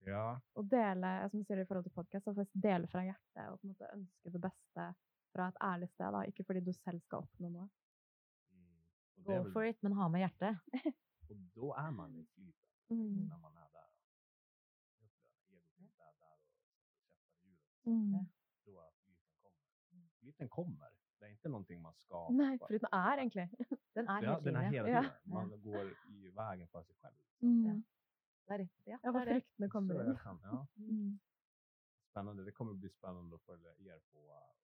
Ja, å dele, som du sier i forhold til podcast, å dele fra hjertet og på en måte ønske det beste fra et ærlig sted, da. ikke fordi du selv skal oppnå noe. mm. Go väl, for it, men ha med hjertet. och då är man i flyten Mm. när man är där. Jag upplever att egot inte är där och sätter käppar i hjulet. Mm. Då flyten kommer. Flyten kommer. Det är inte någonting man ska. Nei, for den er egentlig. Den er Ja, [laughs] den är hela Ja. tiden. Man går i vägen för sig själv. Mm. Det er riktig. Ja, Ja, det er det. fryktene kommer Så inn. jag kan, ja. [laughs] Mm. Spännande. Det kommer bli spännande att följa er på,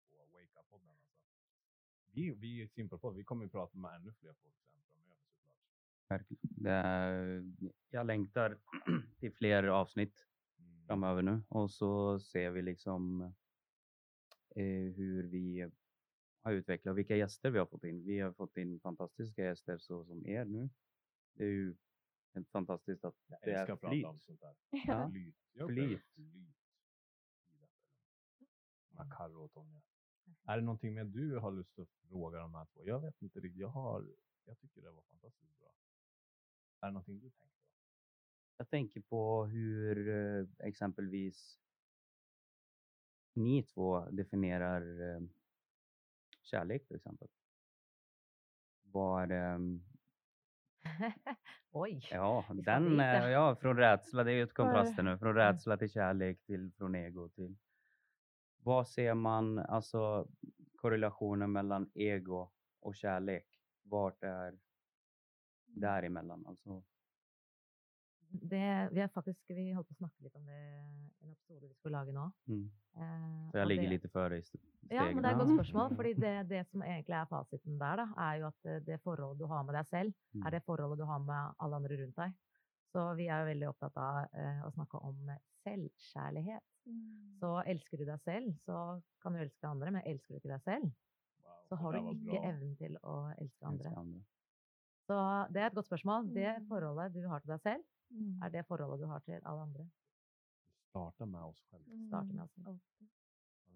på Wake Up-podden. Alltså. Vi, vi i Simpelpodd, vi kommer ju prata med ännu fler folk sen framöver såklart. Verkligen. Det är, jag längtar [clears throat] till fler avsnitt Mm. framöver nu och så ser vi liksom eh, hur vi har utvecklat, vilka gäster vi har fått in. Vi har fått in fantastiska gäster så som er nu. Det är ju fantastiskt att Jag det älskar är att prata flyt. om sånt där. [laughs] Ja. Flyt. Jag Flyt. flyt. i detta. Med Carro och Tonja. Är det någonting mer du har lust att fråga de här två? Jag vet inte riktigt. Jag, har, jag tycker det var fantastiskt bra. Är det någonting du tänkte? på? Jag tänker på hur eh, exempelvis ni två definierar eh, kärlek till exempel. Var, ehm, [laughs] Oj. ja, den, ja. eh, ja, från rädsla, det är ju ett kontraster nu, från rädsla till kärlek till från ego till. Vad ser man, alltså korrelationen mellan ego och kärlek? Vart är däremellan? Alltså, Det, vi, har faktisk, vi holdt på å snakke litt om det i en episode vi skulle lage nå. mm. Eh, Så jag ligger det- lite före i st- Ja, men stegen. det er et godt Ja. spørsmål. fordi [laughs] det, det som egentlig er fasiten der, da, er jo at eh, det forholdet du har med deg selv, Mm. er det forholdet du har med alle andre rundt deg. Så vi er jo veldig opptatt av eh, å snakke om selvkjærlighet. Så elsker du deg selv, så kan du elske andre, men elsker du ikke deg selv, Wow, så har där du bra. evnen til å elske andre. Älskar andra. Så det er et godt spørsmål. Det Mm. forholdet du har til deg selv, Mm. er det forholdet du har til alle andre. Starta med oss själva. Starta med oss selv. Annars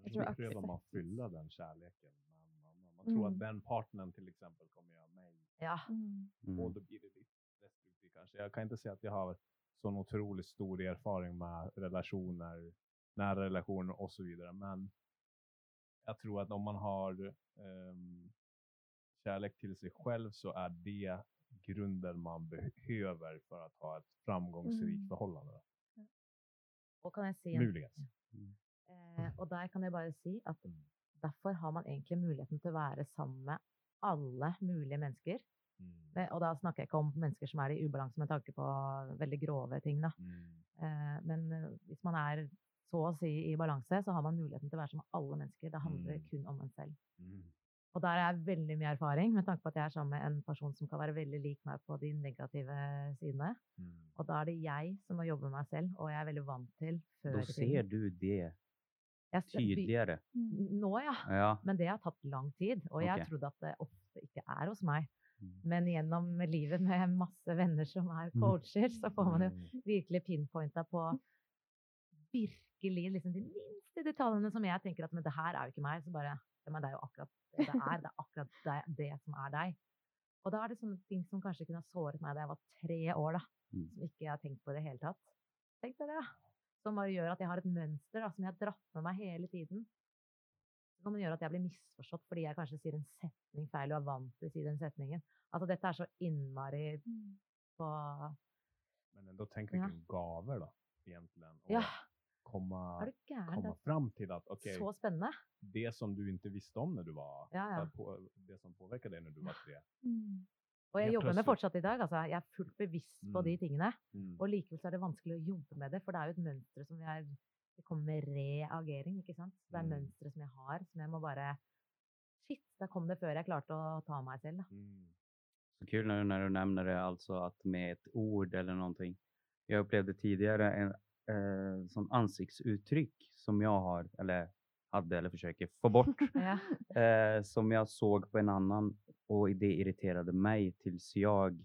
Jag tror så prövar man fylla den kärleken med en annan. Man tror att Mm. den partnern till exempel kommer göra mig Ja. Mm. Mm. och då blir det lite destruktivt kanske. Jag kan inte säga att jag har sån otroligt stor erfarenhet med relationer, nära relationer och så vidare. Men jag tror att om man har ehm, kärlek till sig själv så är det grunden man behöver för att ha ett framgångsrikt Mm. förhållande. Og kan jeg si en Muligens. Eh, og der kan jeg bare si at Mm. derfor har man egentlig muligheten til å være sammen med alle mulige mennesker. Mm. Men- Og da snakker jeg ikke om mennesker som er i ubalanse med tanke på veldig grove ting, da. Mm. Eh, men eh, hvis man er så å si i balanse, så har man muligheten til å være sammen med alle mennesker. Det handler Mm. kun om en selv. Mm. Og der er jeg veldig mye erfaring, med tanke på at jeg er sammen med en person som kan være veldig lik meg på de negative sidene. Mm. Og da er det jeg som må jobbe med meg selv, og jeg er veldig vant til før tiden. ser du det. Mm. Nå, ja. Ja. Men det har tatt lang tid, og jeg Ok. trodde at det ofte ikke er hos meg. Mm. Men gjennom livet med masse venner som er Mm. coacher, så får man jo Mm. virkelig pinpointa på virkelig liksom de minste detaljene som jeg tenker at men det her er jo ikke meg. Så bare men det er jo akkurat det det er. Det er akkurat det, det som er deg. Og da er det sånne ting som kanskje kunne ha såret meg da jeg var tre år, da. Mm. Som ikke jeg har tenkt på i det hele tatt. Tenk deg det. Som bare gjør at jeg har et mønster da, som jeg har dratt med meg hele tiden. Som kan gjøre at jeg blir misforstått fordi jeg kanskje sier en setning feil og er vant til å si den setningen. Altså dette er så innmari Mm. på Men ändå tänk Ja. vilken gaver då egentligen. Och Ja, komma, du komma fram till att okej, er så spennende. det som du inte visste om när du var, Ja, ja. det som påverkade dig när du var tre. Mm. Jeg Helt jobber med fortsatt i dag. altså Jeg er fullt bevisst på de Mm. tingene. Mm. Og likevel så er det vanskelig å jobbe med det, for det er jo et mønster som er Det kommer med reagering, ikke sant. Det er Mm. mønstre som jeg har, som jeg må bare Shit, der kom det før jeg klarte å ta selv, da. Mm. Så kul när, när du nämner det, alltså att med ett ord eller någonting. Jag upplevde tidigare en eh, sån ansiktsuttryck som jag har, eller hade, eller försöker få bort, [laughs] eh, som jag såg på en annan och det irriterade mig tills jag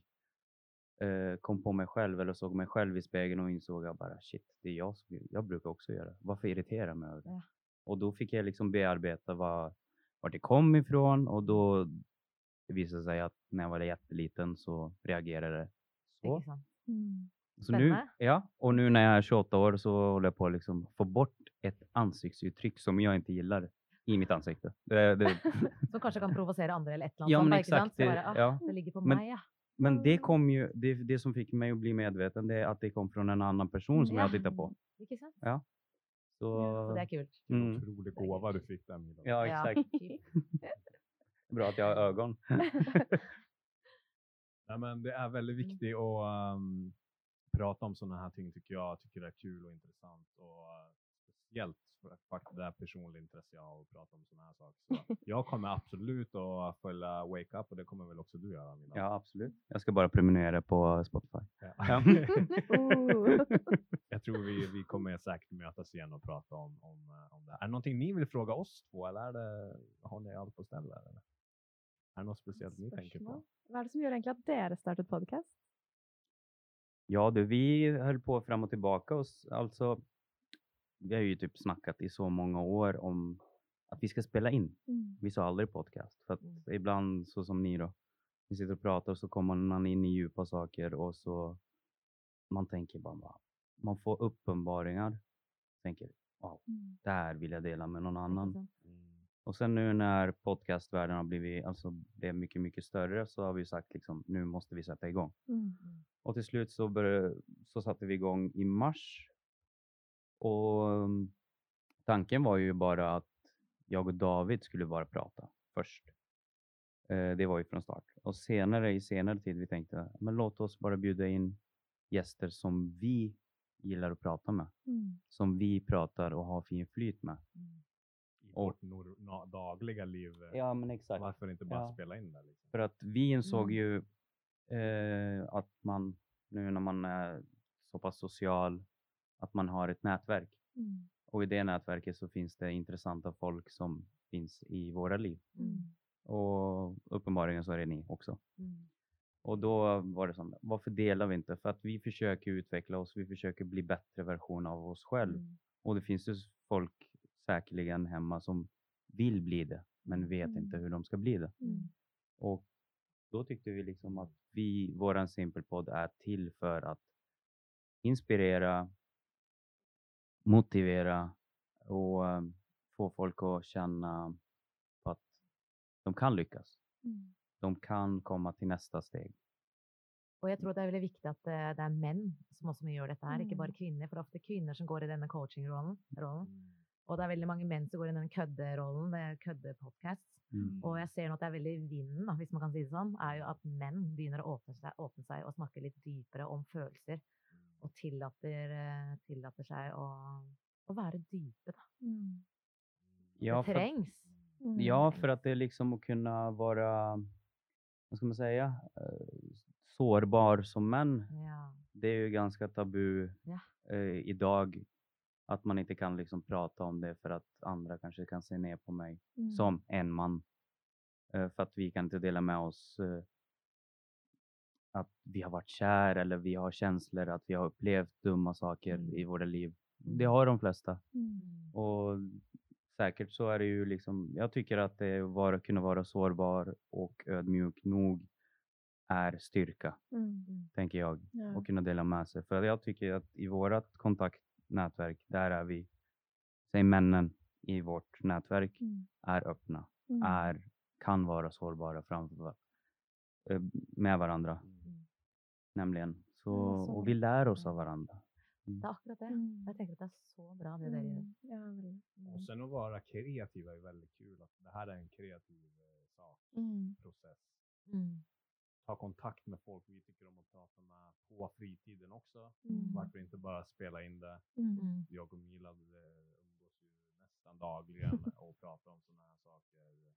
eh, kom på mig själv eller såg mig själv i spegeln och insåg jag bara shit, det är jag som jag brukar också göra. Varför irriterar jag mig över det? Ja. Och då fick jag liksom bearbeta vad, vart det kom ifrån och då det visade sig att när jag var jätteliten så reagerade det så. Mm. Så nu, ja, och nu när jag är 28 år så håller jag på att liksom få bort ett ansiktsuttryck som jag inte gillar i mitt ansikte. Det, det, [laughs] Som kanskje kan provosere andre, eller et eller annet ja, men exakt. Det, ah, ja. det ligger på Men- meg, ja. Men det kom ju, det, det som fick mig att bli medveten, det är att det kom från en annan person som Ja. jag tittar på. Sant? Så, Så det er kult. mm, Otrolig gåva du fick där Mila. ja, exakt. [laughs] [laughs] Bra att jag har ögon. Nej, men det är väldigt Mm. viktigt att ehm, prata om sådana här ting tycker jag. tycker det är kul och intressant. Och eh, speciellt för att faktiskt det är personligt intresse jag har att prata om sådana här saker. Så [laughs] jag kommer absolut att följa Wake Up och det kommer väl också du göra Mila? Ja, absolut. Jag ska bara prenumerera på Spotify. Ja. [laughs] Ja. [laughs] Jag tror vi, vi kommer säkert mötas igen och prata om, om, eh, om det. Är det någonting ni vill fråga oss två eller är det, har ni allt på ställ där? Eller? Är det något speciellt ni tänker på? Hva er det som gjør egentlig at dere startet podkast? Ja du, vi höll på fram och tillbaka och alltså, vi har ju typ snackat i så många år om att vi ska spela in. Mm. Vi sa aldrig podcast. För att Mm. ibland, så som ni då, vi sitter och pratar och så kommer man in i djupa saker och så man tänker bara, va? man får uppenbaringar. Tänker, wow, Mm. det här vill jag dela med någon annan. Mm. Och sen nu när podcastvärlden har blivit, alltså blev mycket, mycket större så har vi sagt liksom, nu måste vi sätta igång. Mm. Och till slut så, började, så satte vi igång i mars. Och um, tanken var ju bara att jag och David skulle bara prata först. Eh, det var ju från start. Och senare i senare tid vi tänkte, men låt oss bara bjuda in gäster som vi gillar att prata med. Mm. Som vi pratar och har fin flyt med. Mm. I Och- vårt nor- dagliga liv. eh, Ja, men exakt. Varför inte bara Ja. spela in det? Liksom? För att vi insåg Mm. ju eh, att man, nu när man är så pass social, att man har ett nätverk. Mm. Och i det nätverket så finns det intressanta folk som finns i våra liv. Mm. Och uppenbarligen så är det ni också. Mm. Och då var det som, varför delar vi inte? För att vi försöker utveckla oss, vi försöker bli bättre version av oss själv. Mm. Och det finns ju folk säkerligen hemma som vill bli det, men vet Mm. inte hur de ska bli det. Mm. Och då tyckte vi liksom att vi, våran Simpelpodd är till för att inspirera, motivera och eh, få folk att känna på att de kan lyckas. Mm. De kan komma till nästa steg. Og jeg tror det er veldig viktig at det, det er menn som også må gjøre dette her, ikke bare Mm. kvinner. For det er ofte kvinner som går i denne coaching-rollen. rollen. Mm. Og det er veldig mange menn som går i denne kødderollen, det er køddepodcast. Mm. Og jeg ser nå at det er veldig vinden, da, hvis man kan si det sånn, er jo at menn begynner å åpne seg, åpne seg og snakke litt dypere om følelser. Og tillater, eh, tillater seg å, å være dype, da. Mm. Ja, det för, trengs. Mm. ja, för att det liksom att kunna vara, vad ska man säga, sårbar som män. Ja. Det är ju ganska tabu Ja. eh, idag att man inte kan liksom prata om det för att andra kanske kan se ner på mig Mm. som en man. Eh, för att vi kan inte dela med oss eh, att vi har varit kär eller vi har känslor, att vi har upplevt dumma saker Mm. i våra liv. Mm. Det har de flesta. Mm. Mm. Och säkert så är det ju liksom, jag tycker att det är vara, kunna vara sårbar och ödmjuk nog är styrka, Mm. tänker jag. Ja. Och kunna dela med sig. För jag tycker att i vårt kontaktnätverk, där är vi, säg männen i vårt nätverk, Mm. är öppna, Mm. är, kan vara sårbara framför, eh, med varandra. Mm. Nämligen. Så, och vi lär oss av varandra. Det er akkurat det. Mm. Jeg tenker at det er så bra det gjør. Mm. Ja. Och sen att vara kreativ är väldigt kul. Att det här är en kreativ eh, sak, Mm. process. Ta kontakt med folk vi tycker om att prata med på fritiden också. Mm. Varför inte bara spela in det? Mm. Mm. Jag och Milad umgås ju nästan dagligen [laughs] och pratar om sådana här saker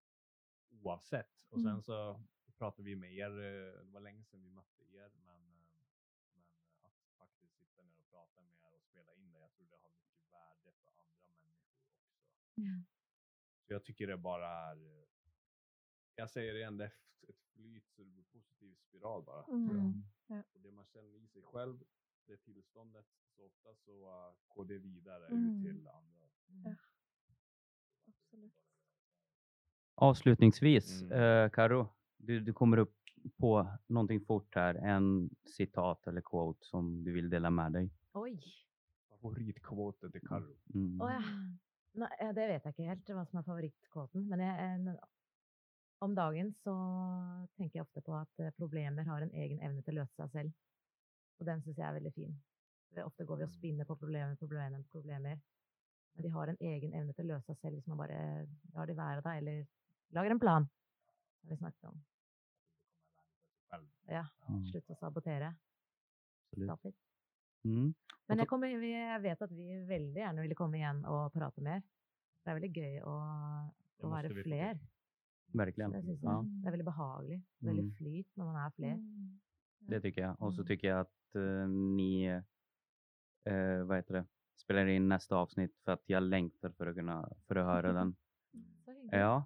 oavsett. Och sen Mm. så pratar vi med er. eh, Det var länge sedan vi mötte er, men, eh, men att faktiskt sitta ner och prata med er och spela in det. Jag tror det har mycket värde för andra människor också. Mm. Så jag tycker det bara är, eh, jag säger det igen, det är ett flyt så det blir positiv spiral bara. tror jag. Mm. Ja. Och det man känner i sig själv, det tillståndet, så ofta så uh, går det vidare Mm. ut till andra. Mm. Absolut. Avslutningsvis, Mm. eh, Karo, du, du kommer upp på någonting fort här, en citat eller quote som du vill dela med dig. Oi. Favoritkvotet till Carro. Mm. Å ja. Nei, eh, det vet jeg ikke helt hva som er favorittkvoten. Men jeg, en, om dagen så tenker jeg ofte på at eh, problemer har en egen evne til å løse seg selv. Og den syns jeg er veldig fin. Ofte går vi og spinner på problemer, problemer, problemer. Men de har en egen evne til å løse seg selv hvis man bare lar de være. Eller lager en plan. Som vi snakket om. Ja, Mm. slutt å sabotere. Absolut. Stop it. Mm. Men så- kommer, vi, jeg vet at vi veldig gjerne ville komme igjen og prate mer. Det gøy Det å måste være vi få fler. Verkligen. Det, jeg. Ja, det er veldig behagelig. Veldig Mm. flyt når man er fler. Mm. det tycker jag. Och så Mm. tycker jag att eh, ni eh, vad heter det, spelar in nästa avsnitt för att jag längtar för att kunna för att höra den. [laughs] Ja,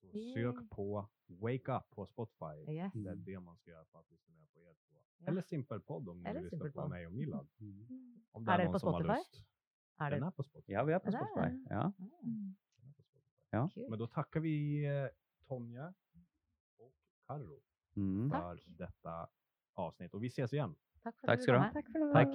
Det sök på Wake Up på Spotify. Yes. Det är det man ska göra för att lyssna på er två. Ja. Eller Simpelpodd om ni vill lyssna på mig och Milad. Mm. Mm. Om Är är det någon på som har Spotify? lust. Er Den det? är på Spotify. ja vi är på det är Spotify. det. Ja. Mm. Den är på Spotify. Ja. Kul. Men då tackar vi eh, Tonja och Carro Mm. för detta avsnitt och vi ses igen. Takk for Takk at skal du ha. Tack för det. Tack.